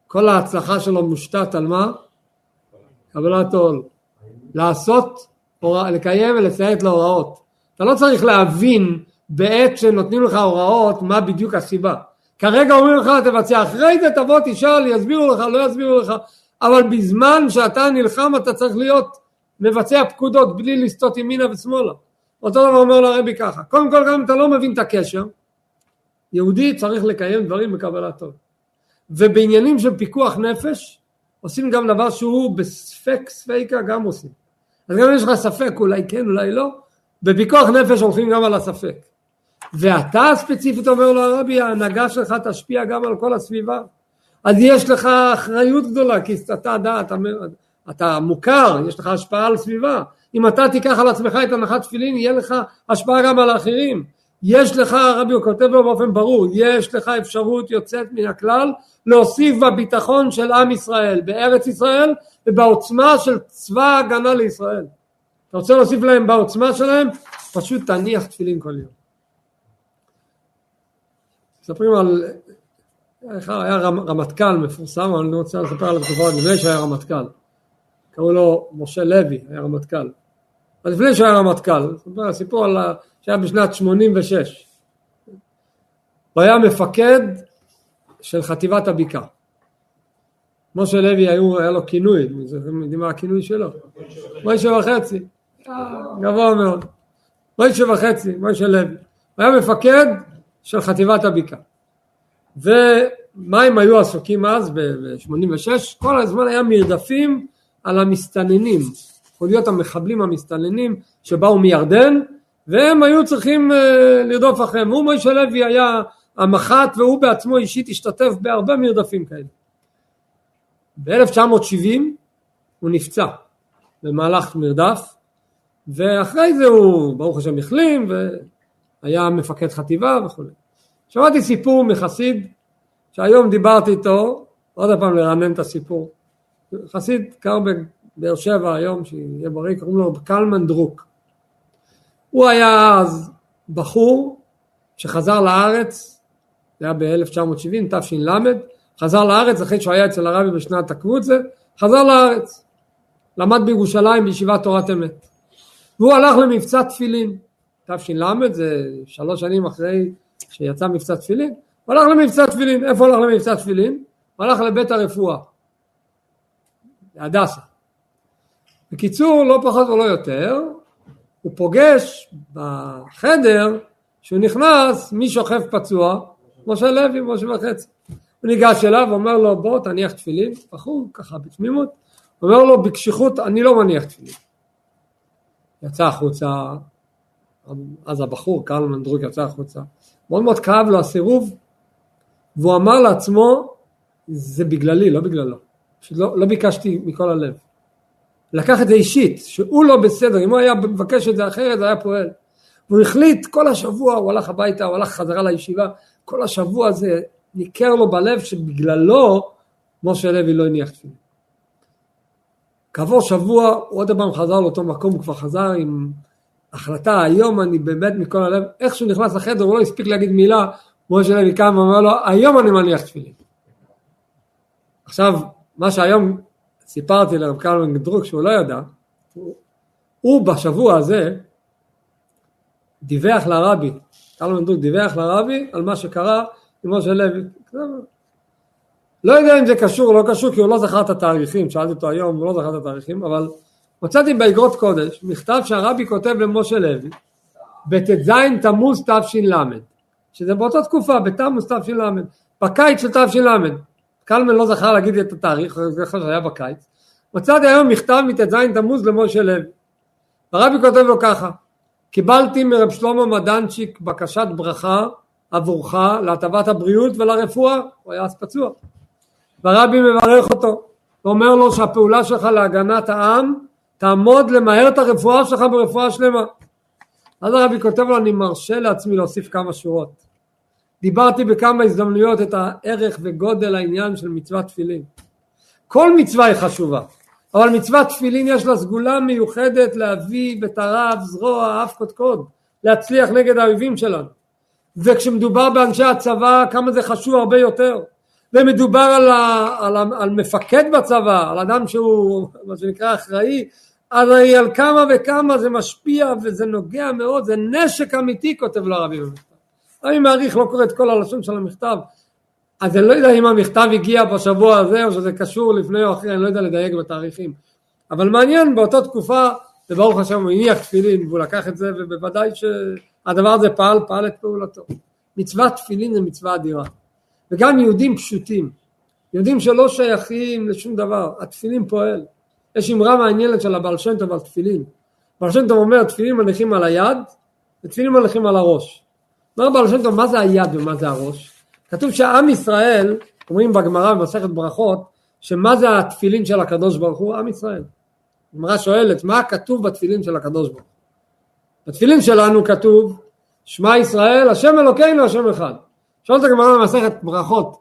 כל ההצלחה שלו מושתת על מה? קבלת עול. לעשות, לקיים ולציית להוראות. אתה לא צריך להבין בעת שנותנים לך הוראות מה בדיוק הסיבה. כרגע אומרים לך תבצע, אחרי זה תבוא תשאל, יסבירו לך, לא יסבירו לך, אבל בזמן שאתה נלחם אתה צריך להיות מבצע פקודות בלי לסטות ימינה ושמאלה. אותו דבר אומר לרבי ככה, קודם כל גם אם אתה לא מבין את הקשר, יהודי צריך לקיים דברים בקבלת טוב. ובעניינים של פיקוח נפש, עושים גם דבר שהוא בספק ספיקה גם עושים. אז גם אם יש לך ספק, אולי כן, אולי לא, בפיקוח נפש הולכים גם על הספק. ואתה ספציפית אומר לו הרבי, ההנהגה שלך תשפיע גם על כל הסביבה. אז יש לך אחריות גדולה, כי אתה, אתה, אתה, אתה מוכר, יש לך השפעה על סביבה. אם אתה תיקח על עצמך את הנחת תפילין, יהיה לך השפעה גם על האחרים. יש לך, הרבי הוא כותב לו באופן ברור, יש לך אפשרות יוצאת מן הכלל להוסיף בביטחון של עם ישראל בארץ ישראל ובעוצמה של צבא ההגנה לישראל. אתה רוצה להוסיף להם בעוצמה שלהם? פשוט תניח תפילין כל יום. מספרים על היה רמטכ"ל מפורסם, אבל אני רוצה לספר על התקופה לפני שהיה רמטכ"ל. קראו לו משה לוי, היה רמטכ"ל. אז לפני שהוא היה רמטכ"ל, הסיפור על. שהיה בשנת 86. הוא היה מפקד של חטיבת הבקעה. משה לוי היו, היה לו כינוי, אתם יודעים מה הכינוי שלו? מוישה וחצי, גבוה מאוד. מוישה וחצי, מוישה לוי. הוא היה מפקד של חטיבת הבקעה. ומה הם היו עסוקים אז, ב-86? כל הזמן היה מרדפים על המסתננים, חוליות המחבלים המסתננים שבאו מירדן, והם היו צריכים אה, לרדוף אחריהם. הוא מוישה לוי היה המח"ט והוא בעצמו אישית השתתף בהרבה מרדפים כאלה. ב-1970 הוא נפצע במהלך מרדף ואחרי זה הוא ברוך השם החלים והיה מפקד חטיבה וכו'. שמעתי סיפור מחסיד שהיום דיברתי איתו, עוד פעם לרענן את הסיפור. חסיד קר בבאר שבע היום, שיהיה בריא, קוראים לו קלמן דרוק. הוא היה אז בחור שחזר לארץ, זה היה ב-1970, תש"ל, חזר לארץ אחרי שהוא היה אצל הרבי בשנת הקבוצה, חזר לארץ, למד בירושלים בישיבת תורת אמת. והוא הלך למבצע תפילין, תש"ל, זה שלוש שנים אחרי שיצא מבצע תפילין, הוא הלך למבצע תפילין, איפה הלך למבצע תפילין? הוא הלך לבית הרפואה, להדסה. בקיצור, לא פחות ולא יותר, הוא פוגש בחדר, שהוא נכנס, מי שוכב פצוע? משה לוי, משה וחצי. הוא ניגש אליו, אומר לו בוא תניח תפילין, בחור ככה בתמימות, אומר לו בקשיחות אני לא מניח תפילין. יצא החוצה, אז הבחור, קרל מנדרוק יצא החוצה, מאוד מאוד כאב לו הסירוב, והוא אמר לעצמו זה בגללי, לא בגללו, לא, לא ביקשתי מכל הלב. לקח את זה אישית, שהוא לא בסדר, אם הוא היה מבקש את זה אחרת זה היה פועל. והוא החליט כל השבוע, הוא הלך הביתה, הוא הלך חזרה לישיבה, כל השבוע הזה ניכר לו בלב שבגללו משה לוי לא הניח תפילין. כעבור שבוע הוא עוד פעם חזר לאותו מקום, הוא כבר חזר עם החלטה, היום אני באמת מכל הלב, איך שהוא נכנס לחדר הוא לא הספיק להגיד מילה, משה לוי קם ואומר לו, היום אני מניח תפילין. עכשיו, מה שהיום סיפרתי לרב קלמן דרוק שהוא לא ידע, הוא, הוא בשבוע הזה דיווח לרבי, קלמן דרוק דיווח לרבי על מה שקרה עם משה לוי. לא יודע אם זה קשור או לא קשור כי הוא לא זכר את התאריכים, שאלתי אותו היום, הוא לא זכר את התאריכים, אבל מצאתי באגרות קודש מכתב שהרבי כותב למשה לוי בט"ז תמוז תש"ל, שזה באותה תקופה, בתמוז תש"ל, בקיץ של תש"ל. קלמן לא זכר להגיד לי את התאריך, זה חושב שהיה בקיץ. מצאתי היום מכתב מט"ז תמוז למשה לוי. הרבי כותב לו ככה, קיבלתי מרב שלמה מדנצ'יק בקשת ברכה עבורך להטבת הבריאות ולרפואה, הוא היה אז פצוע. והרבי מברך אותו, ואומר לו שהפעולה שלך להגנת העם תעמוד למהר את הרפואה שלך ברפואה שלמה. אז הרבי כותב לו, אני מרשה לעצמי להוסיף כמה שורות. דיברתי בכמה הזדמנויות את הערך וגודל העניין של מצוות תפילין. כל מצווה היא חשובה, אבל מצוות תפילין יש לה סגולה מיוחדת להביא בטרף, זרוע, אף קודקוד, להצליח נגד האויבים שלנו. וכשמדובר באנשי הצבא כמה זה חשוב הרבה יותר. ומדובר על, ה, על, ה, על מפקד בצבא, על אדם שהוא מה שנקרא אחראי, הרי על כמה וכמה זה משפיע וזה נוגע מאוד, זה נשק אמיתי כותב לו הרבי במכתב. אני מעריך, לא קורא את כל הלשון של המכתב, אז אני לא יודע אם המכתב הגיע בשבוע הזה או שזה קשור לפני או אחרי, אני לא יודע לדייק בתאריכים. אבל מעניין, באותה תקופה, וברוך השם הוא הניח תפילין והוא לקח את זה, ובוודאי שהדבר הזה פעל, פעל את פעולתו. מצוות תפילין זה מצווה אדירה. וגם יהודים פשוטים, יהודים שלא שייכים לשום דבר, התפילין פועל. יש אמרה מעניינת של הבעל שם טוב על תפילין. בעל שם טוב אומר תפילין מניחים על היד ותפילין מניחים על הראש. אומר בעל שם טוב מה זה היד ומה זה הראש? כתוב שעם ישראל, אומרים בגמרא במסכת ברכות, שמה זה התפילין של הקדוש ברוך הוא? עם ישראל. הגמרא שואלת מה כתוב בתפילין של הקדוש ברוך הוא? בתפילין שלנו כתוב שמע ישראל השם אלוקינו השם אחד. שואלת הגמרא במסכת ברכות,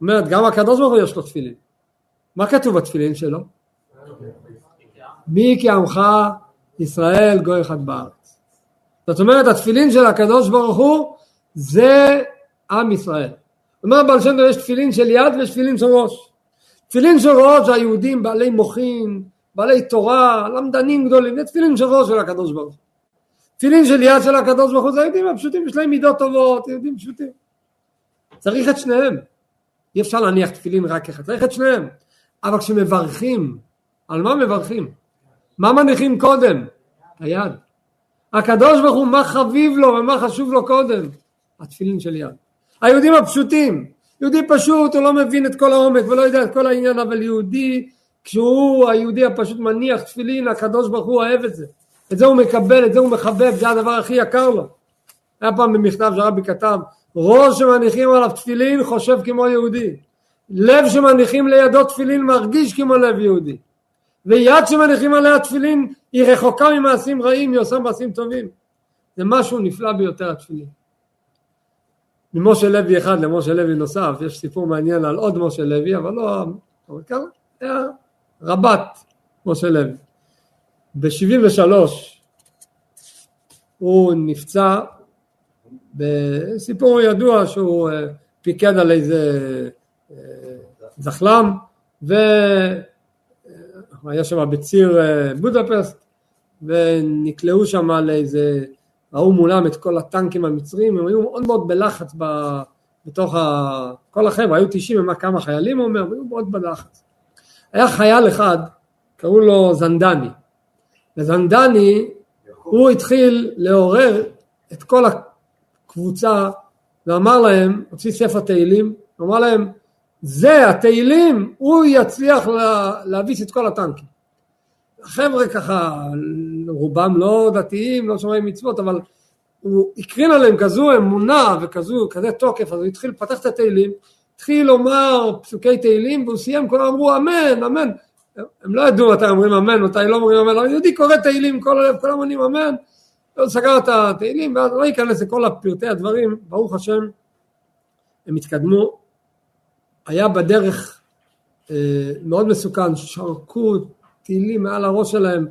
אומרת גם הקדוש ברוך הוא יש לו תפילין. מה כתוב בתפילין שלו? מי כי עמך ישראל גוי אחד בארץ. זאת אומרת התפילין של הקדוש ברוך הוא זה עם ישראל. אומר בעל שם טוב יש תפילין של יד ויש תפילין של ראש. תפילין של ראש זה היהודים בעלי מוחין בעלי תורה, למדנים גדולים, זה תפילין של ראש של הקדוש ברוך הוא. תפילין של יד של הקדוש ברוך הוא זה היהודים הפשוטים, יש להם מידות טובות, יהודים פשוטים. צריך את שניהם. אי אפשר להניח תפילין רק אחד, צריך את שניהם. אבל כשמברכים, על מה מברכים? מה מניחים קודם? היד. הקדוש ברוך הוא מה חביב לו ומה חשוב לו קודם? התפילין של יד. היהודים הפשוטים, יהודי פשוט הוא לא מבין את כל העומק ולא יודע את כל העניין אבל יהודי כשהוא היהודי הפשוט מניח תפילין הקדוש ברוך הוא אוהב את זה את זה הוא מקבל את זה הוא מחבב זה הדבר הכי יקר לו היה פעם במכתב שרבי כתב ראש שמניחים עליו תפילין חושב כמו יהודי לב שמניחים לידו תפילין מרגיש כמו לב יהודי ויד שמניחים עליה תפילין היא רחוקה ממעשים רעים, היא עושה מעשים טובים. זה משהו נפלא ביותר התפילין. ממשה לוי אחד למשה לוי נוסף, יש סיפור מעניין על עוד משה לוי, אבל לא אבל היה רבת משה לוי. ב-73 הוא נפצע בסיפור ידוע שהוא אה, פיקד על איזה אה, זחלם ו... הוא היה שם בציר אה, בודפסט ונקלעו שם לאיזה, ראו מולם את כל הטנקים המצרים, הם היו מאוד מאוד בלחץ ב, בתוך ה... כל החבר'ה, היו 90 כמה חיילים הוא אומר, היו מאוד בלחץ. היה חייל אחד, קראו לו זנדני, וזנדני הוא התחיל לעורר את כל הקבוצה ואמר להם, הוציא ספר תהילים, אמר להם זה התהילים, הוא יצליח לה, להביס את כל הטנקים. החבר'ה ככה, רובם לא דתיים, לא שומעים מצוות, אבל הוא הקרין עליהם כזו אמונה וכזו, כזה תוקף, אז הוא התחיל לפתח את התהילים, התחיל לומר פסוקי תהילים, והוא סיים, כולם אמרו אמן, אמן. הם לא ידעו מתי אומרים אמן, מתי לא אומרים אמן, אבל יהודי קורא תהילים כל הלב, כולם עונים אמן, הוא סגר את התהילים, ואז לא ייכנס לכל פרטי הדברים, ברוך השם, הם התקדמו, היה בדרך אה, מאוד מסוכן, שרקו טילים מעל הראש שלהם,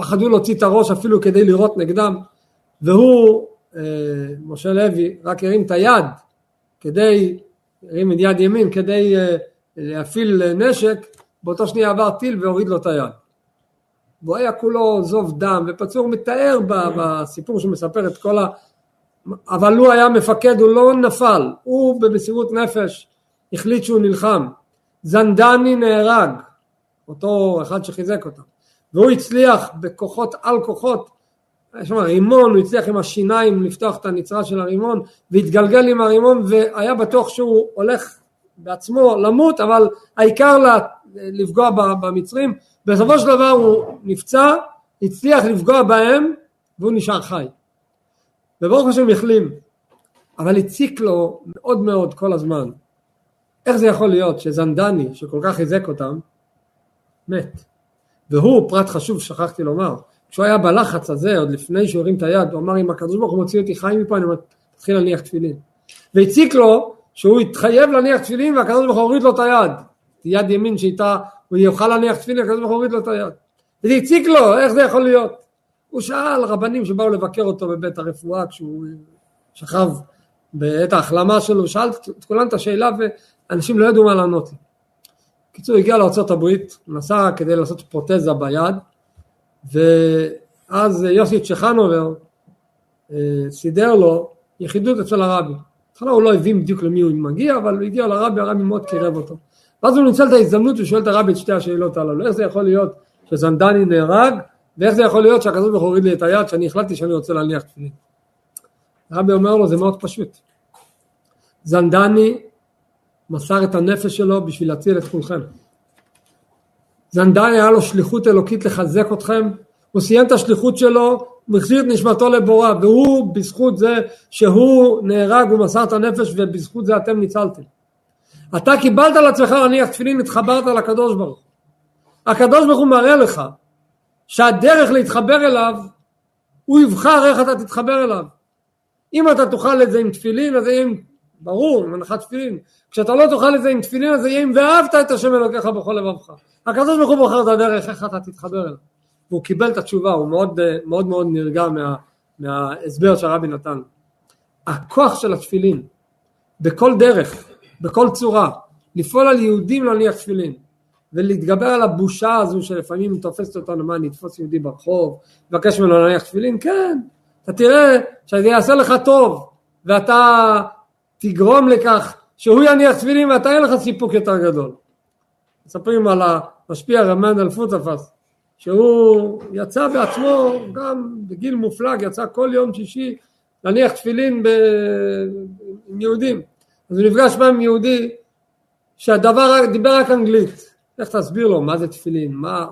פחדו להוציא את הראש אפילו כדי לירות נגדם, והוא, אה, משה לוי, רק הרים את היד כדי, הרים את יד ימין כדי אה, להפעיל נשק, באותו שנייה עבר טיל והוריד לו את היד. והוא היה כולו זוב דם ופצור, מתאר בסיפור שהוא מספר את כל ה... אבל הוא היה מפקד, הוא לא נפל, הוא במסירות נפש החליט שהוא נלחם. זנדני נהרג, אותו אחד שחיזק אותם, והוא הצליח בכוחות על כוחות, יש שם רימון, הוא הצליח עם השיניים לפתוח את הנצרה של הרימון והתגלגל עם הרימון והיה בטוח שהוא הולך בעצמו למות אבל העיקר לפגוע במצרים. בסופו של דבר הוא נפצע הצליח לפגוע בהם והוא נשאר חי. וברוך השם החלים. אבל הציק לו מאוד מאוד כל הזמן. איך זה יכול להיות שזנדני, שכל כך חיזק אותם, מת? והוא, פרט חשוב שכחתי לומר, כשהוא היה בלחץ הזה, עוד לפני שהוא הרים את היד, הוא אמר אם הקדוש ברוך הוא מוציא אותי חי מפה, אני מתחיל להניח תפילין. והציק לו שהוא התחייב להניח תפילין והקדוש ברוך הוא הוריד לו את היד. יד ימין שאיתה הוא יוכל להניח תפילין, הקדוש ברוך הוא הוריד לו את היד. וזה הציק לו, איך זה יכול להיות? הוא שאל רבנים שבאו לבקר אותו בבית הרפואה כשהוא שכב בעת ההחלמה שלו, שאל את כולם את השאלה אנשים לא ידעו מה לענות לי. בקיצור, הגיע לארה"ב, נסע כדי לעשות פרוטזה ביד, ואז יוסי צ'חנובר אה, סידר לו יחידות אצל הרבי. בהתחלה הוא לא הבין בדיוק למי הוא מגיע, אבל הוא הגיע לרבי, הרבי מאוד קירב אותו. ואז הוא ניצל את ההזדמנות ושואל את הרבי את שתי השאלות הללו, איך זה יכול להיות שזנדני נהרג, ואיך זה יכול להיות שהכזאת ברוך הוריד לי את היד, שאני החלטתי שאני רוצה להניח תפילין. הרבי אומר לו, זה מאוד פשוט. זנדני מסר את הנפש שלו בשביל להציל את כולכם. זנדאי היה לו שליחות אלוקית לחזק אתכם, הוא סיים את השליחות שלו, הוא החזיר את נשמתו לבורא, והוא בזכות זה שהוא נהרג, הוא מסר את הנפש ובזכות זה אתם ניצלתם. אתה קיבלת על עצמך להניח תפילין, התחברת לקדוש ברוך הוא. הקדוש ברוך הוא מראה לך שהדרך להתחבר אליו, הוא יבחר איך אתה תתחבר אליו. אם אתה תאכל את זה עם תפילין, אז עם ברור, עם הנחת תפילין. כשאתה לא תאכל את זה עם תפילין, אז זה יהיה אם ואהבת את השם אלוקיך בכל לבבך. הקדוש ברוך הוא בוחר את הדרך, איך אתה תתחבר אליו. והוא קיבל את התשובה, הוא מאוד מאוד, מאוד נרגע מה, מההסבר שהרבי נתן. הכוח של התפילין, בכל דרך, בכל צורה, לפעול על יהודים להניח תפילין. ולהתגבר על הבושה הזו שלפעמים תופסת אותנו, מה, נתפוס יהודי ברחוב, מבקש ממנו להניח תפילין, כן, אתה תראה שזה יעשה לך טוב, ואתה תגרום לכך שהוא יניח תפילין ואתה אין לך סיפוק יותר גדול. מספרים על המשפיע רמן אל פוטפס, שהוא יצא בעצמו, גם בגיל מופלג, יצא כל יום שישי להניח תפילין ב... עם יהודים. אז הוא נפגש פעם עם יהודי שהדבר דיבר רק אנגלית. איך תסביר לו מה זה תפילין, מה...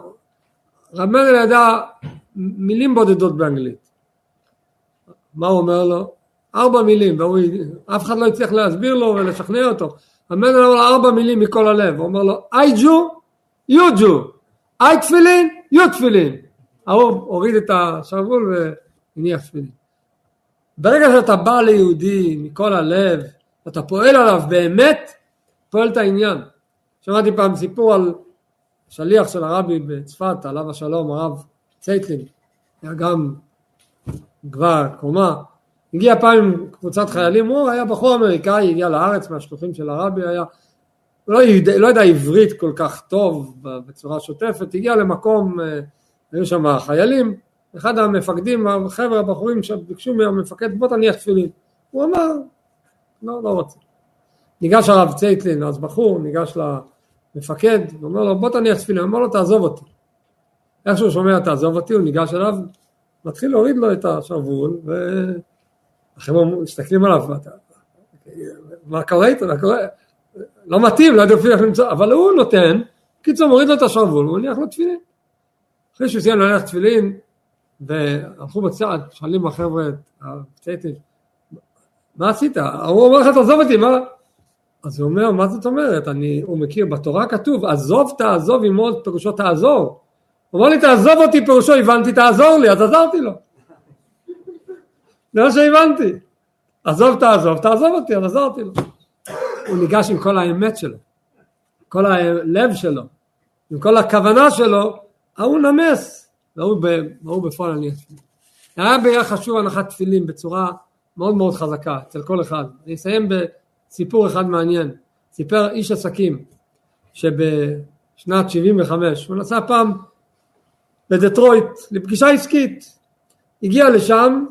רמל ידע מילים בודדות באנגלית. מה הוא אומר לו? ארבע מילים, ואף אחד לא הצליח להסביר לו ולשכנע אותו. רמל אומר לו ארבע מילים מכל הלב, הוא אומר לו I Jew, you Jew, I תפילין, you תפילין. ההוא הוריד את השרוול והניח תפילין. ברגע שאתה בא ליהודי מכל הלב, אתה פועל עליו באמת, פועל את העניין. שמעתי פעם סיפור על שליח של הרבי בצפת, עליו השלום, הרב צייטלין, היה גם גבוה קומה, הגיע פעם עם קבוצת חיילים, הוא היה בחור אמריקאי, הגיע לארץ מהשלוחים של הרבי, היה, הוא לא, יודע, לא יודע עברית כל כך טוב בצורה שוטפת, הגיע למקום, אה, היו שם חיילים, אחד המפקדים, החבר'ה, הבחורים שביקשו מהמפקד, בוא תניח תפילין. הוא אמר, לא, לא רוצה. ניגש הרב צייטלין, אז בחור, ניגש למפקד, ואומר לו, בוא תניח תפילין, אמר לו, תעזוב אותי. איך שהוא שומע, תעזוב אותי, הוא ניגש אליו, מתחיל להוריד לו את השרוול, והחבר'ה מסתכלים עליו, מה קורה איתו, מה קורה? לא מתאים, לא יודע אפילו איך למצוא, אבל הוא נותן, קיצור מוריד לו את השרוול, הוא מניח לו תפילין. אחרי שהוא סיים להניח תפילין, והלכו בצד, שואלים החבר'ה, הצייטים, מה עשית? הוא אומר לך, תעזוב אותי, מה? אז הוא אומר, מה זאת אומרת? אני, הוא מכיר, בתורה כתוב, עזוב תעזוב עמו, פירושו תעזור. הוא אומר לי, תעזוב אותי, פירושו, הבנתי, תעזור לי, אז עזרתי לו. זה מה שהבנתי. עזוב תעזוב, תעזוב אותי, אז עזרתי לו. הוא ניגש עם כל האמת שלו, כל הלב שלו, עם כל הכוונה שלו, ההוא נמס. והוא בפועל אני תפילין. היה בעיה חשוב הנחת תפילין בצורה מאוד מאוד חזקה אצל כל אחד. אני אסיים בסיפור אחד מעניין. סיפר איש עסקים שבשנת 75 הוא נסע פעם לדטרויט לפגישה עסקית. הגיע לשם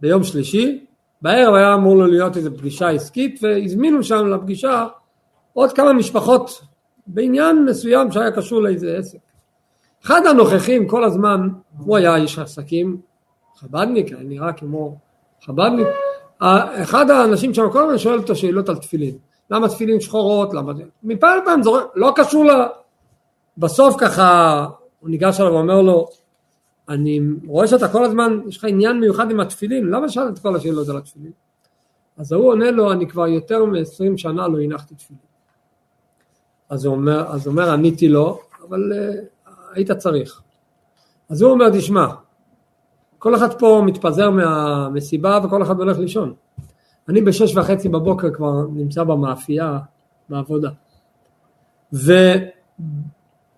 ביום שלישי, בערב היה אמור לו להיות איזו פגישה עסקית והזמינו שם לפגישה עוד כמה משפחות בעניין מסוים שהיה קשור לאיזה עסק. אחד הנוכחים כל הזמן, הוא היה איש עסקים, חב"דניק, נראה כמו חב"דניק, אחד האנשים שם כל הזמן שואל אותו שאלות על תפילין, למה תפילין שחורות, למה זה, מפעם לפעם זה לא קשור ל... בסוף ככה הוא ניגש אליו ואומר לו, אני רואה שאתה כל הזמן, יש לך עניין מיוחד עם התפילין, למה שאלת את כל השאלות על התפילין? אז הוא עונה לו, אני כבר יותר מ-20 שנה לא הנחתי תפילין. אז הוא אומר, אז אומר עניתי לו, אבל אה, היית צריך. אז הוא אומר, תשמע, כל אחד פה מתפזר מהמסיבה וכל אחד הולך לישון. אני בשש וחצי בבוקר כבר נמצא במאפייה, בעבודה.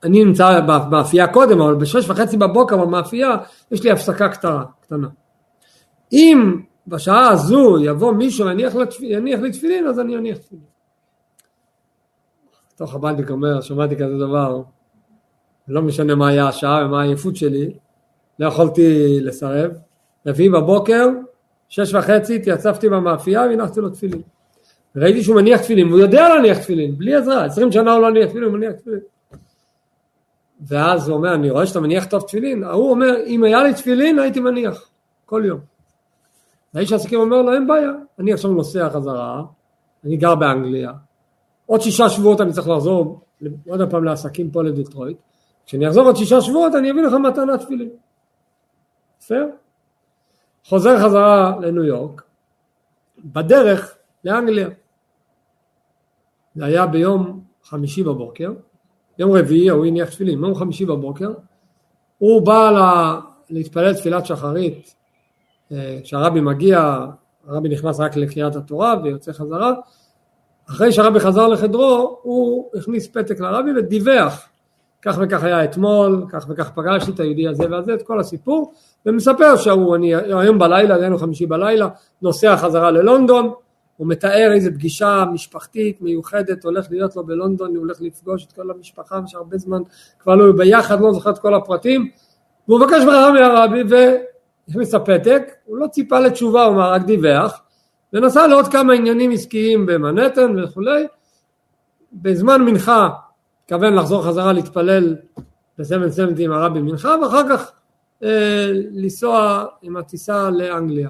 ואני נמצא במאפייה קודם, אבל בשש וחצי בבוקר במאפייה יש לי הפסקה קטנה. קטנה. אם בשעה הזו יבוא מישהו ויניח לי תפילין, אז אני אניח תפילין. תוך הבנק אומר, שמעתי כזה דבר, לא משנה מה היה השעה ומה העייפות שלי, לא יכולתי לסרב. רביעי בבוקר, שש וחצי, התייצבתי במאפייה והנחתי לו תפילין. ראיתי שהוא מניח תפילין, הוא יודע להניח תפילין, בלי עזרה, עשרים שנה הוא לא מניח תפילין, הוא מניח תפילין. ואז הוא אומר, אני רואה שאתה מניח טוב תפילין, ההוא אומר, אם היה לי תפילין הייתי מניח, כל יום. והאיש העסקים אומר לו, אין בעיה, אני עכשיו נוסע חזרה, אני גר באנגליה, עוד שישה שבועות אני צריך לחזור עוד פעם לעסקים פה לדטרויט, כשאני אחזור עוד שישה שבועות אני אביא לך מתנה תפילין. בסדר? חוזר חזרה לניו יורק, בדרך לאנגליה. זה היה ביום חמישי בבוקר, יום רביעי הוא הניח תפילין, יום חמישי בבוקר, הוא בא לה, להתפלל תפילת שחרית, אה, כשהרבי מגיע, הרבי נכנס רק לקריאת התורה ויוצא חזרה, אחרי שהרבי חזר לחדרו, הוא הכניס פתק לרבי ודיווח. כך וכך היה אתמול, כך וכך פגשתי את היהודי הזה והזה, את כל הסיפור, ומספר שהוא, אני היום בלילה, היינו חמישי בלילה, נוסע חזרה ללונדון, הוא מתאר איזה פגישה משפחתית מיוחדת הולך להיות לו בלונדון, הוא הולך לפגוש את כל המשפחה שהרבה זמן כבר לא ביחד, לא זוכר את כל הפרטים, והוא מבקש ברכה מהרבי והכניס הפתק, הוא לא ציפה לתשובה, הוא רק דיווח, ונסע לעוד כמה עניינים עסקיים במנהטן וכולי, בזמן מנחה התכוון לחזור חזרה להתפלל בסבן סבנטי עם הרבי מנחה ואחר כך אה, לנסוע עם הטיסה לאנגליה.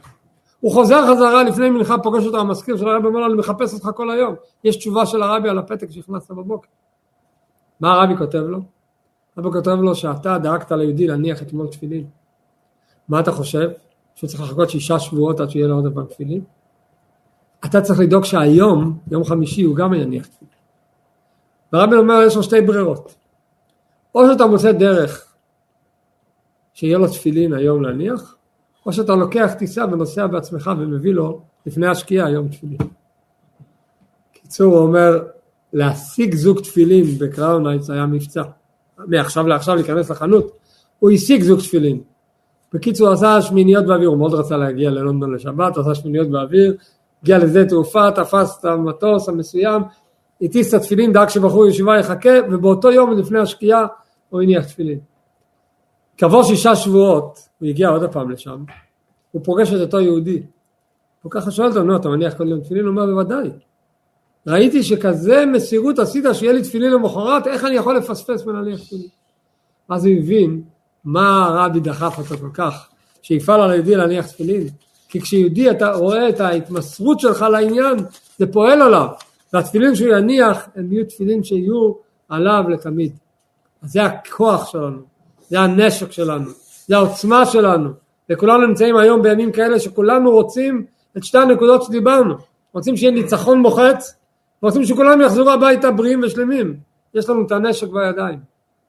הוא חוזר חזרה לפני מנחה, פוגש אותו המזכיר של הרבי, אומר לו, אני מחפש אותך כל היום. יש תשובה של הרבי על הפתק שהכנסת בבוקר. מה הרבי כותב לו? הרבי כותב לו שאתה דאגת ליהודי להניח אתמול תפילין. מה אתה חושב? שהוא צריך לחכות שישה שבועות עד שיהיה לו עוד פעם תפילין? אתה צריך לדאוג שהיום, יום חמישי, הוא גם יניח תפילין. והרבי אומר, יש לו שתי ברירות. או שאתה מוצא דרך שיהיה לו תפילין היום להניח, או שאתה לוקח טיסה ונוסע בעצמך ומביא לו לפני השקיעה יום תפילין. קיצור, הוא אומר, להשיג זוג תפילין בקראון הייטס היה מבצע. מעכשיו לעכשיו להיכנס לחנות, הוא השיג זוג תפילין. בקיצור, עשה שמיניות באוויר, הוא מאוד רצה להגיע ללונדון לשבת, עשה שמיניות באוויר, הגיע לשדה תעופה, תפס את המטוס המסוים, הטיס את התפילין, דאג שבחור ישיבה יחכה, ובאותו יום לפני השקיעה הוא הניח תפילין. כעבור שישה שבועות, הוא הגיע עוד פעם לשם, הוא פוגש את אותו יהודי. הוא ככה שואל אותו, נו, אתה מניח כל יום תפילין? הוא אומר, בוודאי. ראיתי שכזה מסירות עשית שיהיה לי תפילין למחרת, איך אני יכול לפספס ולהניח תפילין? אז הוא הבין מה הרבי דחף אותו כל כך, שיפעל על היהודי להניח תפילין. כי כשיהודי אתה רואה את ההתמסרות שלך לעניין, זה פועל עליו. והתפילין שהוא יניח, הם יהיו תפילין שיהיו עליו לתמיד. אז זה הכוח שלנו, זה הנשק שלנו, זה העוצמה שלנו. וכולנו נמצאים היום בימים כאלה שכולנו רוצים את שתי הנקודות שדיברנו. רוצים שיהיה ניצחון מוחץ, ורוצים שכולם יחזרו הביתה בריאים ושלמים. יש לנו את הנשק בידיים,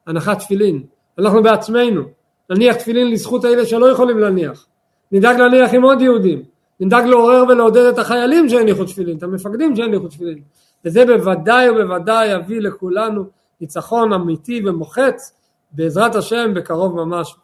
הנחת תפילין. אנחנו בעצמנו, נניח תפילין לזכות האלה שלא יכולים להניח. נדאג להניח עם עוד יהודים. נדאג לעורר ולעודד את החיילים שהניחו תפילין, את המפקדים שהניחו תפילין. וזה בוודאי ובוודאי יביא לכולנו ניצחון אמיתי ומוחץ בעזרת השם בקרוב ממש